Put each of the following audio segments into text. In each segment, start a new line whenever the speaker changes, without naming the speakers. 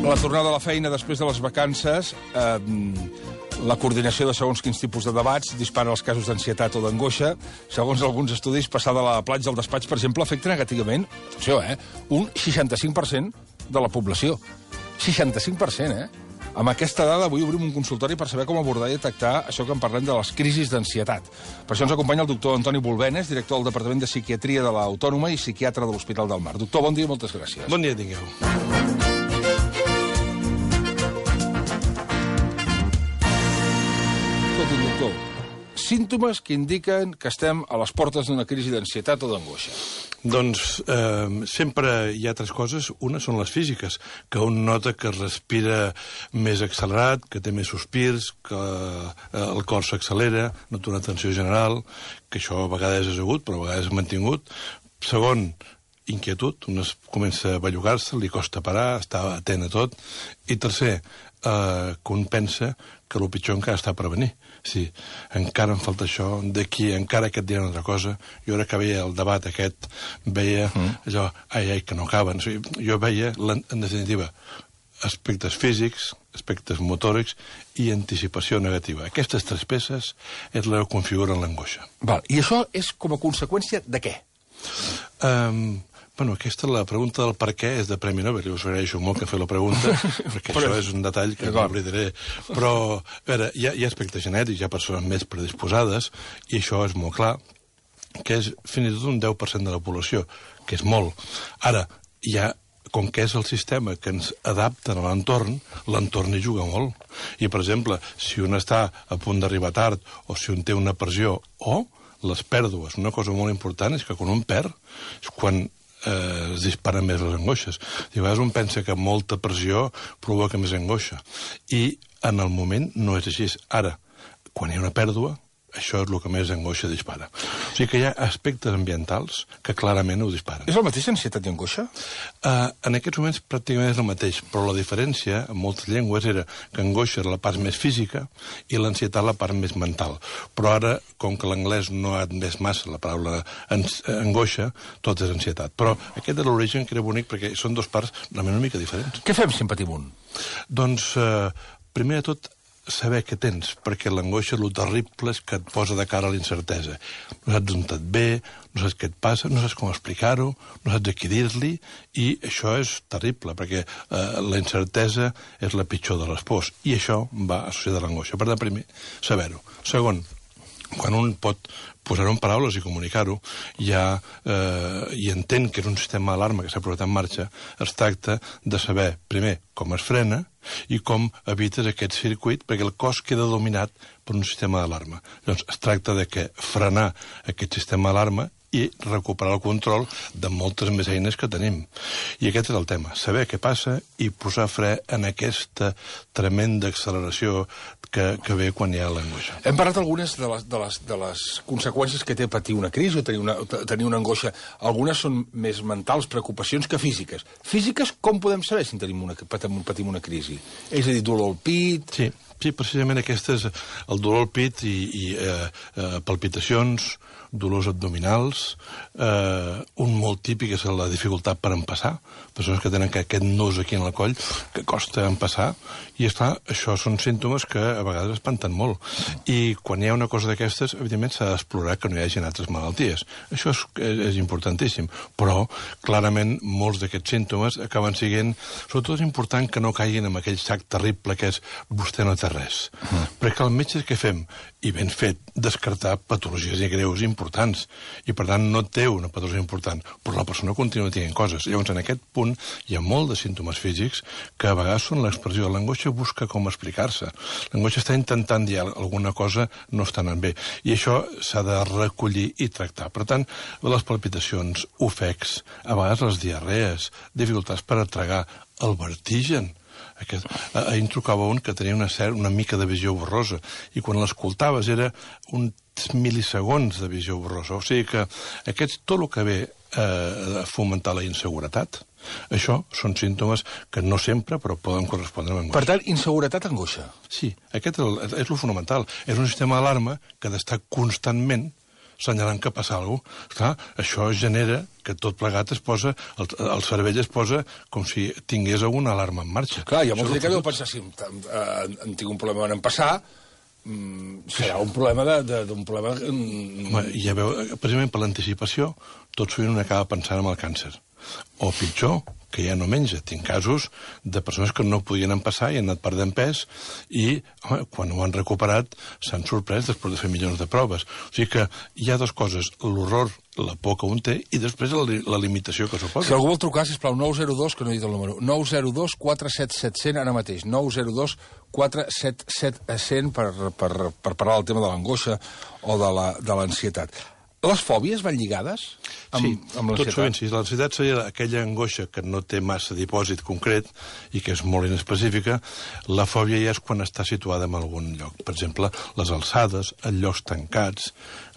La tornada a la feina després de les vacances, eh, la coordinació de segons quins tipus de debats dispara els casos d'ansietat o d'angoixa. Segons alguns estudis, passar de la platja al despatx, per exemple, afecta negativament, atenció, eh, un 65% de la població. 65%, eh? Amb aquesta dada avui obrim un consultori per saber com abordar i detectar això que en parlem de les crisis d'ansietat. Per això ens acompanya el doctor Antoni Bolvenes, director del Departament de Psiquiatria de l'Autònoma i psiquiatre de l'Hospital del Mar. Doctor, bon dia i moltes gràcies.
Bon dia tingueu.
Escolti, doctor, símptomes que indiquen que estem a les portes d'una crisi d'ansietat o d'angoixa.
Doncs eh, sempre hi ha altres coses. Una són les físiques, que un nota que respira més accelerat, que té més sospirs, que eh, el cor s'accelera, nota una tensió general, que això a vegades és agut, però a vegades és mantingut. Segon, inquietud, un es comença a bellugar-se, li costa parar, està atent a tot. I tercer, eh, que un pensa que el pitjor encara està per venir. Sí, encara em falta això, d'aquí encara que et diran altra cosa. Jo ara que veia el debat aquest, veia mm. allò, ai, ai, que no acaben. O sigui, jo veia, en definitiva, aspectes físics, aspectes motòrics i anticipació negativa. Aquestes tres peces és la que configuren l'angoixa.
I això és com a conseqüència de què?
Um, Bueno, aquesta, la pregunta del per què és de Premi Nobel, i us agraeixo molt que feu la pregunta, perquè Però... això és un detall que no oblidaré. Però, a veure, hi ha, hi ha aspectes genètics, hi ha persones més predisposades, i això és molt clar, que és fins i tot un 10% de la població, que és molt. Ara, hi ha com que és el sistema que ens adapta a l'entorn, l'entorn hi juga molt. I, per exemple, si un està a punt d'arribar tard, o si un té una pressió, o les pèrdues. Una cosa molt important és que quan un perd, és quan eh, es disparen més les angoixes. I a vegades un pensa que molta pressió provoca més angoixa. I en el moment no és així. Ara, quan hi ha una pèrdua, això és el que més angoixa dispara. O sigui que hi ha aspectes ambientals que clarament ho disparen.
És el mateix ansietat i angoixa?
Uh, en aquests moments pràcticament és el mateix, però la diferència en moltes llengües era que angoixa era la part més física i l'ansietat la part més mental. Però ara, com que l'anglès no ha admès massa la paraula angoixa, tot és ansietat. Però aquest és l'origen que era bonic perquè són dos parts una mica diferents.
Què fem si en patim un?
Doncs, uh, primer de tot, saber què tens, perquè l'angoixa, el terrible és que et posa de cara a l'incertesa. No saps on et ve, no saps què et passa, no saps com explicar-ho, no saps a qui dir-li, i això és terrible, perquè eh, la incertesa és la pitjor de les pors, i això va associat a l'angoixa. Per tant, primer, saber-ho. Segon, quan un pot posar-ho en paraules i comunicar-ho, ja, eh, i entén que és un sistema d'alarma que s'ha posat en marxa, es tracta de saber, primer, com es frena i com evites aquest circuit, perquè el cos queda dominat per un sistema d'alarma. Llavors, es tracta de que frenar aquest sistema d'alarma i recuperar el control de moltes més eines que tenim. I aquest és el tema, saber què passa i posar fre en aquesta tremenda acceleració que, que ve quan hi ha l'angoixa.
Hem parlat algunes de les, de, les, de les conseqüències que té patir una crisi o tenir una, tenir una angoixa. Algunes són més mentals, preocupacions, que físiques. Físiques, com podem saber si tenim una, patim, una crisi? És a dir, dolor al pit...
Sí, sí precisament aquest és el dolor al pit i, i eh, eh, palpitacions, dolors abdominals, eh, un molt típic és la dificultat per empassar, persones que tenen aquest nus aquí en el coll que costa empassar, i esclar, això són símptomes que a vegades espanten molt. I quan hi ha una cosa d'aquestes, evidentment s'ha d'explorar que no hi hagi altres malalties. Això és, és importantíssim, però clarament molts d'aquests símptomes acaben siguent... Sobretot és important que no caiguin en aquell sac terrible que és vostè no té res. Uh -huh. Perquè el metge què fem? I ben fet, descartar patologies i greus importants. I per tant no té una patologia important, però la persona continua tenint coses. Llavors en aquest punt hi ha molt de símptomes físics que a vegades són l'expressió de l'angoixa busca com explicar-se. L'angoixa està intentant dir alguna cosa no està anant bé. I això s'ha de recollir i tractar. Per tant, les palpitacions, ofecs, a vegades les diarrees, dificultats per atragar, el vertigen, aquest, ahir em trucava un que tenia una, cert, una mica de visió borrosa i quan l'escoltaves era uns mil·lisegons de visió borrosa. O sigui que aquests, tot el que ve eh, a fomentar la inseguretat, això són símptomes que no sempre, però poden correspondre amb
angoixa. Per tant, inseguretat, angoixa.
Sí, aquest és, el, és el fonamental. És un sistema d'alarma que ha d'estar constantment senyalant que passa alguna cosa. Clar, això genera que tot plegat es posa, el, el cervell es posa com si tingués alguna alarma en marxa.
Clar, hi ha molta gent que deu pensar, si eh, en tinc un problema en passar, mm, serà un problema d'un problema...
Mm, Home, ja veu, precisament per l'anticipació, tot sovint un acaba pensant en el càncer. O pitjor, que ja no menja. Tinc casos de persones que no podien empassar i han anat perdent pes i, home, quan ho han recuperat, s'han sorprès després de fer milions de proves. O sigui que hi ha dues coses, l'horror, la por que un té, i després la, la limitació que suposa.
Si algú vol trucar, sisplau, 902, que no he dit el número, 902 477 ara mateix, 902 477 per, per, per parlar del tema de l'angoixa o de l'ansietat. Les fòbies van lligades amb,
sí,
amb
tot sovint, sí. L'ansietat seria aquella angoixa que no té massa dipòsit concret i que és molt inespecífica. La fòbia ja és quan està situada en algun lloc. Per exemple, les alçades, els llocs tancats,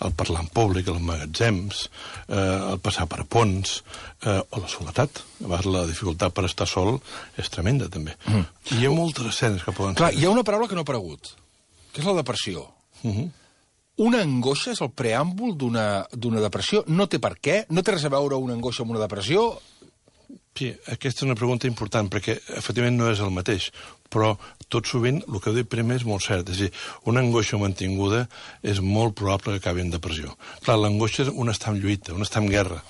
el parlar en públic, els magatzems, eh, el passar per ponts, eh, o la soledat. A vegades la dificultat per estar sol és tremenda, també. Mm. I hi ha moltes escenes que poden
Clar, ser. hi ha una paraula que no ha aparegut, que és la depressió. Mm -hmm una angoixa és el preàmbul d'una depressió? No té per què? No té res a veure una angoixa amb una depressió?
Sí, aquesta és una pregunta important, perquè efectivament no és el mateix, però tot sovint el que heu dit primer és molt cert, és a dir, una angoixa mantinguda és molt probable que acabi en depressió. Clar, l'angoixa és un estar en lluita, un estar en guerra.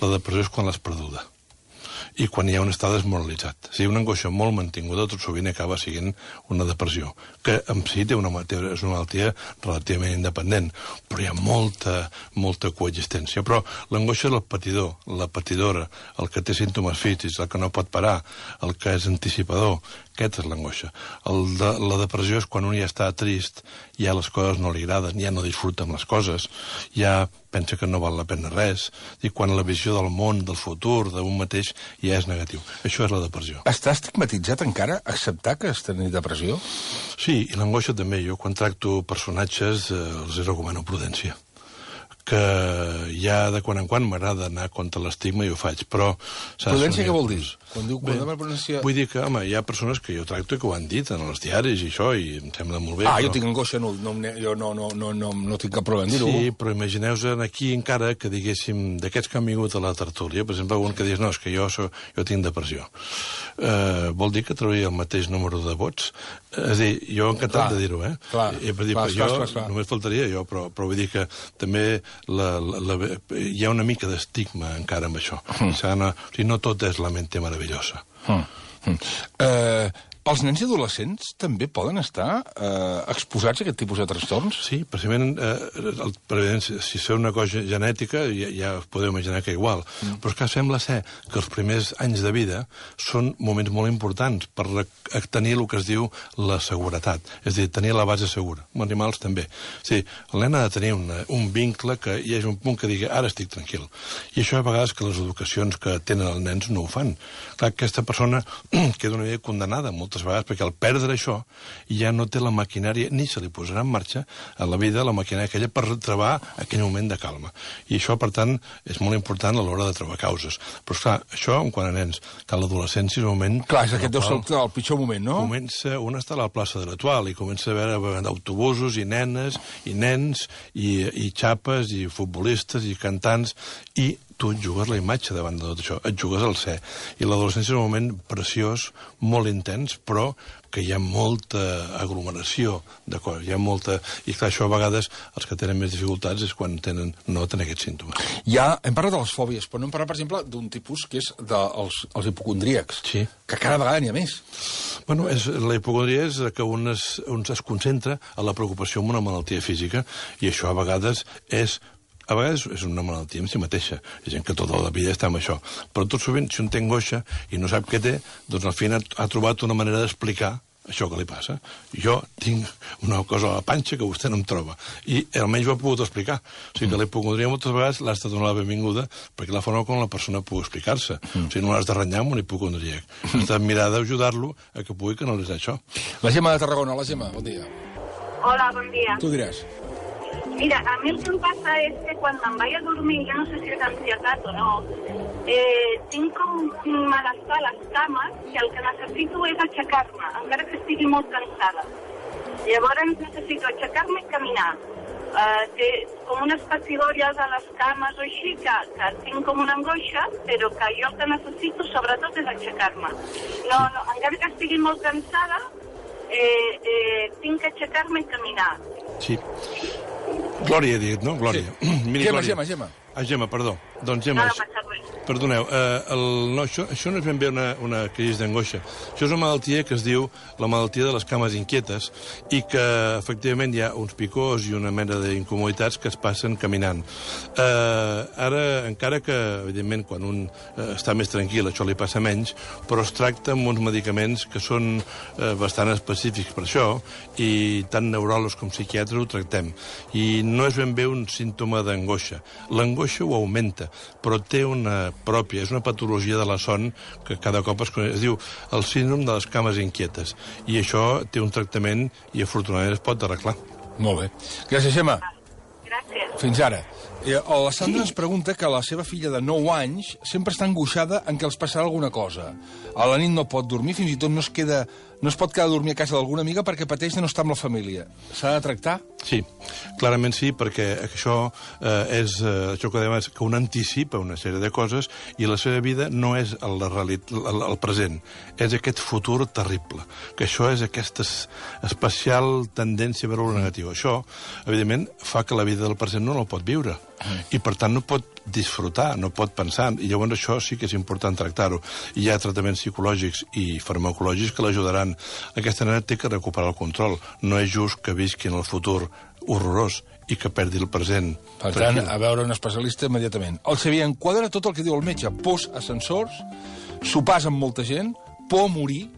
La depressió és quan l'has perduda i quan hi ha un estat desmoralitzat. O sigui, una angoixa molt mantinguda tot sovint acaba sent una depressió, que en si té una, és una malaltia relativament independent, però hi ha molta, molta coexistència. Però l'angoixa és el patidor, la patidora, el que té símptomes físics, el que no pot parar, el que és anticipador, aquesta és l'angoixa. De, la depressió és quan un ja està trist, ja les coses no li agraden, ja no disfruta amb les coses, ja pensa que no val la pena res, i quan la visió del món, del futur, d'un mateix, ja és negatiu. Això és la depressió.
Està estigmatitzat encara acceptar que has tenit depressió?
Sí, i l'angoixa també. Jo, quan tracto personatges, eh, els recomano prudència que ja de quan en quan m'agrada anar contra l'estigma i ho faig, però...
Prudència què vol dir? Quan diu
quan prudència... Vull dir que, home, hi ha persones que jo tracto i que ho han dit en els diaris i això, i em sembla molt bé.
Ah,
però...
jo tinc angoixa, no, no, jo no, no, no, no, no tinc cap problema en dir-ho.
Sí, però imagineu-vos aquí encara que diguéssim, d'aquests que han vingut a la tertúlia, per exemple, algun que digués, no, és que jo, so, jo tinc depressió. Uh, vol dir que trauria el mateix número de vots? És a dir, jo encantat clar, de dir-ho, eh?
Clar, I, per dir, clar,
jo, clar, clar, només faltaria jo, però, però vull dir que també la, la, la, hi ha una mica d'estigma encara amb això. Mm. O sigui, no, o sigui, no tot és la mente meravellosa. Mm.
Mm. Uh, els nens i adolescents també poden estar eh, exposats a aquest tipus de trastorns?
Sí, precisament, eh, el, precisament si, és una cosa genètica, ja, ja podeu imaginar que igual. Mm. Però és que sembla ser que els primers anys de vida són moments molt importants per tenir el que es diu la seguretat, és a dir, tenir la base segura. Amb animals també. O sigui, el nen ha de tenir una, un vincle que hi hagi un punt que digui ara estic tranquil. I això a vegades que les educacions que tenen els nens no ho fan. Clar, aquesta persona queda una vida condenada molt moltes vegades, perquè al perdre això ja no té la maquinària, ni se li posarà en marxa a la vida la maquinària aquella per trobar aquell moment de calma. I això, per tant, és molt important a l'hora de trobar causes. Però, esclar, això en quant a nens, que a l'adolescència és un moment...
Clar, és aquest deu ser el pitjor moment, no?
Comença, un està a la plaça de l'Atual i comença a veure autobusos i nenes i nens i, i xapes i futbolistes i cantants i tu et jugues la imatge davant de tot això, et jugues al ser. I l'adolescència és un moment preciós, molt intens, però que hi ha molta aglomeració de coses, hi ha molta... I clar, això a vegades els que tenen més dificultats és quan tenen, no tenen aquests símptomes.
Ja, hem parlat de les fòbies, però no hem parlat, per exemple, d'un tipus que és dels de, els hipocondríacs,
sí.
que cada vegada n'hi ha més.
Bueno, és, la hipocondria és que un es, un es concentra a la preocupació amb una malaltia física i això a vegades és a vegades és una malaltia en si mateixa. Hi ha gent que tota la vida està amb això. Però tot sovint, si un té angoixa i no sap què té, doncs al final ha trobat una manera d'explicar això que li passa. Jo tinc una cosa a la panxa que vostè no em troba. I almenys ho ha pogut explicar. O sigui que mm. l'hipocondria moltes vegades l'has de donar la benvinguda perquè la forma com la persona pugui explicar-se. Mm. O sigui, no l'has de renyar amb un hipocondríac. Mm. Has de mirar d'ajudar-lo a que pugui canalitzar això.
La Gemma de Tarragona. La Gemma, bon dia.
Hola, bon dia.
Tu diràs.
Mira, a mi el que em passa és que quan me'n vaig a dormir, ja no sé si és ansietat o no, eh, tinc com malestar a les cames que el que necessito és aixecar-me, encara que estigui molt cansada. Llavors necessito aixecar-me i caminar. Uh, té com unes pessigolles a les cames o així, que, que tinc com una angoixa, però que jo el que necessito sobretot és aixecar-me. No, no, encara que estigui molt cansada, eh, eh, tinc que aixecar-me i caminar.
Sí. Glòria, he dit, no? Glòria. Sí. Miri,
Gemma,
Glòria.
Gemma, Gemma.
Ah, Gemma, perdó. Doncs
No,
Gemma,
no passa res.
Perdoneu, eh, el, no, això, això no és ben bé una, una crisi d'angoixa. Això és una malaltia que es diu la malaltia de les cames inquietes i que, efectivament, hi ha uns picors i una mena d'incomoditats que es passen caminant. Eh, ara, encara que, evidentment, quan un eh, està més tranquil, això li passa menys, però es tracta amb uns medicaments que són eh, bastant específics per això i tant neuròlegs com psiquiatres ho tractem. I no és ben bé un símptoma d'angoixa. L'angoixa ho augmenta, però té una pròpia, és una patologia de la son que cada cop es coneix. Es diu el síndrome de les cames inquietes. I això té un tractament i afortunadament es pot arreglar.
Molt bé. Gràcies, Gemma.
Gràcies.
Fins ara. Eh, la Sandra ens pregunta que la seva filla de 9 anys sempre està angoixada en què els passarà alguna cosa. A la nit no pot dormir, fins i tot no es, queda, no es pot quedar a dormir a casa d'alguna amiga perquè pateix de no estar amb la família. S'ha de tractar?
Sí, clarament sí, perquè això eh, és eh, això que dèiem, és que un anticipa una sèrie de coses i la seva vida no és el, realitat, el, el present, és aquest futur terrible, que això és aquesta es- especial tendència a veure el negatiu. Això, evidentment, fa que la vida del present no la pot viure i, per tant, no pot disfrutar, no pot pensar, i llavors això sí que és important tractar-ho. Hi ha tractaments psicològics i farmacològics que l'ajudaran. Aquesta nena té que recuperar el control. No és just que visqui en el futur horrorós i que perdi el present.
Per tant,
tranquil.
a veure un especialista immediatament. El Xavier enquadra tot el que diu el metge. Pors, ascensors, sopars amb molta gent, por a morir,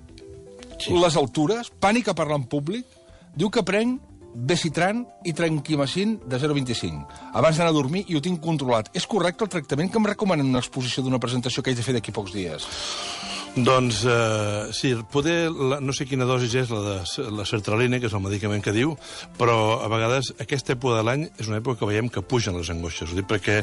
Sí.
les altures, pànic a parlar en públic. Diu que prenc Becitran i Tranquimacin de 0,25 abans d'anar a dormir i ho tinc controlat. És correcte el tractament que em recomanen en una exposició d'una presentació que haig de fer d'aquí pocs dies?
Doncs eh, sí, poder, la, no sé quina dosis és la de la sertralina, que és el medicament que diu, però a vegades aquesta època de l'any és una època que veiem que pugen les angoixes. Ho dic perquè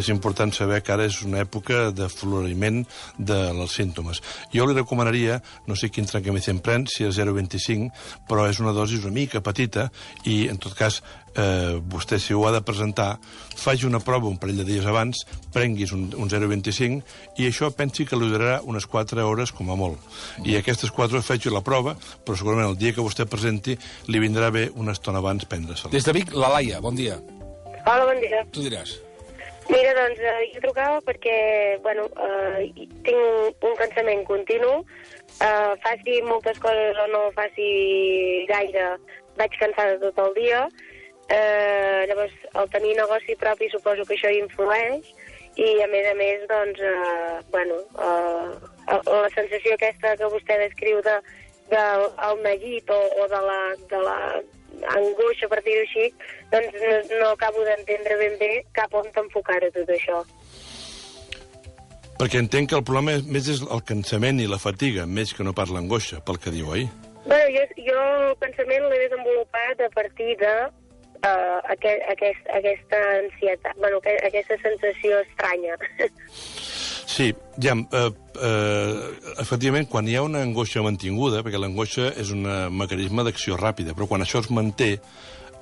és important saber que ara és una època de floriment dels símptomes. Jo li recomanaria, no sé quin trencamicin pren, si és 0,25, però és una dosi una mica petita i, en tot cas, eh, vostè, si ho ha de presentar, faci una prova un parell de dies abans, prenguis un, un 0,25 i això pensi que li durarà unes 4 hores com a molt. I aquestes 4 hores faci la prova, però segurament el dia que vostè presenti li vindrà bé una estona abans prendre-se'l.
Des de Vic, la Laia, bon dia.
Hola, bon dia.
Tu diràs.
Mira, doncs, eh, jo trucava perquè, bueno, eh, tinc un cansament continu, eh, faci moltes coses o no faci gaire, vaig cansada tot el dia, eh, llavors, el tenir negoci propi suposo que això hi influeix, i a més a més, doncs, eh, bueno, eh, la sensació aquesta que vostè descriu de, del el neguit o, o de la, de la angoixa, per dir-ho així, doncs no, no acabo d'entendre ben bé cap on enfocar-ho tot això.
Perquè entenc que el problema és, més és el cansament i la fatiga, més que no pas l'angoixa, pel que diu, oi?
Bueno, jo, jo el pensament l'he desenvolupat a partir de uh, aquest, aquest, aquesta ansietat, bueno, que, aquesta sensació estranya.
Sí, ja, eh, eh, efectivament, quan hi ha una angoixa mantinguda, perquè l'angoixa és un mecanisme d'acció ràpida, però quan això es manté,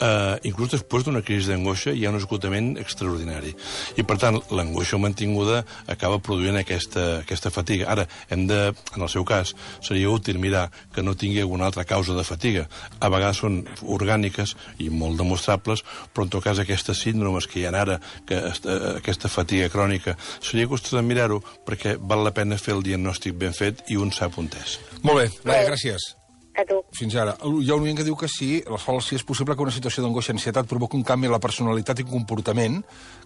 eh, inclús després d'una crisi d'angoixa hi ha un esgotament extraordinari. I, per tant, l'angoixa mantinguda acaba produint aquesta, aquesta fatiga. Ara, hem de, en el seu cas, seria útil mirar que no tingui alguna altra causa de fatiga. A vegades són orgàniques i molt demostrables, però en tot cas aquestes síndromes que hi ha ara, que est- eh, aquesta fatiga crònica, seria de mirar-ho perquè val la pena fer el diagnòstic ben fet i un sap on és.
Molt bé, Laia, gràcies.
A tu.
Fins ara. Hi ha un oient que diu que sí, Sol, sí és possible que una situació d'angoixa i ansietat provoqui un canvi en la personalitat i comportament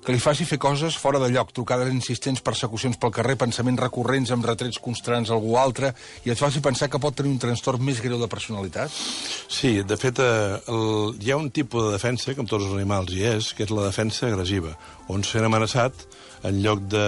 que li faci fer coses fora de lloc, trucades insistents, persecucions pel carrer, pensaments recurrents amb retrets constants a algú altre, i et faci pensar que pot tenir un trastorn més greu de personalitat?
Sí, de fet, eh, el, hi ha un tipus de defensa, com tots els animals hi és, que és la defensa agressiva, on sent amenaçat, en lloc de,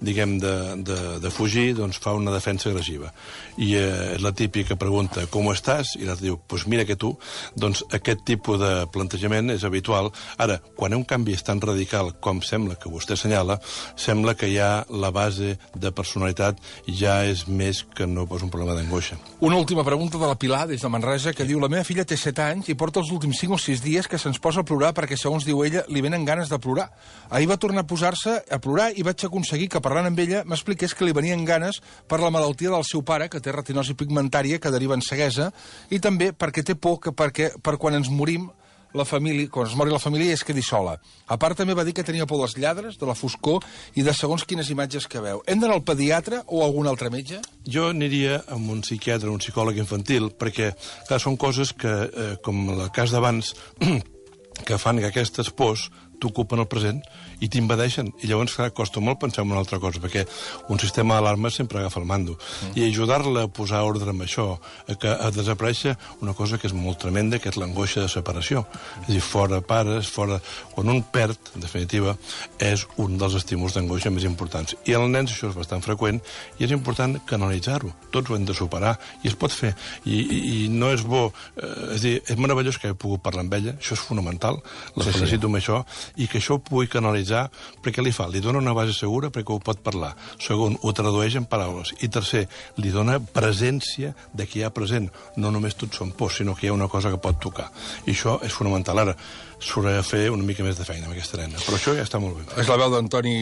diguem, de, de, de fugir, doncs fa una defensa agressiva. I eh, és la típica pregunta, com estàs? I l'altre diu, doncs pues mira que tu. Doncs aquest tipus de plantejament és habitual. Ara, quan un canvi tan radical com sembla que vostè assenyala, sembla que ja la base de personalitat ja és més que no posa un problema d'angoixa.
Una última pregunta de la Pilar, des de Manresa, que diu la meva filla té 7 anys i porta els últims 5 o 6 dies que se'ns posa a plorar perquè, segons diu ella, li venen ganes de plorar. Ahir va tornar a posar-se a plorar i vaig aconseguir que, parlant amb ella, m'expliqués que li venien ganes per la malaltia del seu pare, que té retinosi pigmentària, que deriva en ceguesa, i també perquè té por que perquè, per quan ens morim la família, quan es mori la família es quedi sola. A part, també va dir que tenia por dels lladres, de la foscor i de segons quines imatges que veu. Hem d'anar al pediatre o a algun altre metge?
Jo aniria amb un psiquiatre, un psicòleg infantil, perquè, clar, són coses que, eh, com el cas d'abans, que fan que aquestes pors t'ocupen el present i t'invadeixen. I llavors, clar, costa molt pensar en una altra cosa, perquè un sistema d'alarma sempre agafa el mando. Mm. I ajudar-la a posar ordre amb això, a, que, a desaparèixer una cosa que és molt tremenda, que és l'angoixa de separació. Mm. És a dir, fora pares, fora... Quan un perd, en definitiva, és un dels estímuls d'angoixa més importants. I en els nens això és bastant freqüent i és important canalitzar-ho. Tots ho hem de superar i es pot fer. I, i, i no és bo... Eh, és dir, és meravellós que he pogut parlar amb ella, això és fonamental, la sí, felicito sí. amb això, i que això ho pugui canalitzar perquè li fa? Li dona una base segura perquè ho pot parlar. Segon, ho tradueix en paraules. I tercer, li dona presència de qui hi ha present. No només tots són pors, sinó que hi ha una cosa que pot tocar. I això és fonamental. Ara, s'haurà de fer una mica més de feina amb aquesta nena, però això ja està molt bé.
És la veu d'Antoni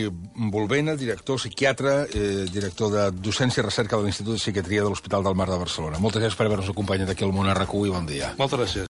Volvena, director psiquiatre, eh, director de docència i recerca de l'Institut de Psiquiatria de l'Hospital del Mar de Barcelona. Moltes gràcies per haver-nos acompanyat aquí al Món RQ i bon dia.
Moltes gràcies.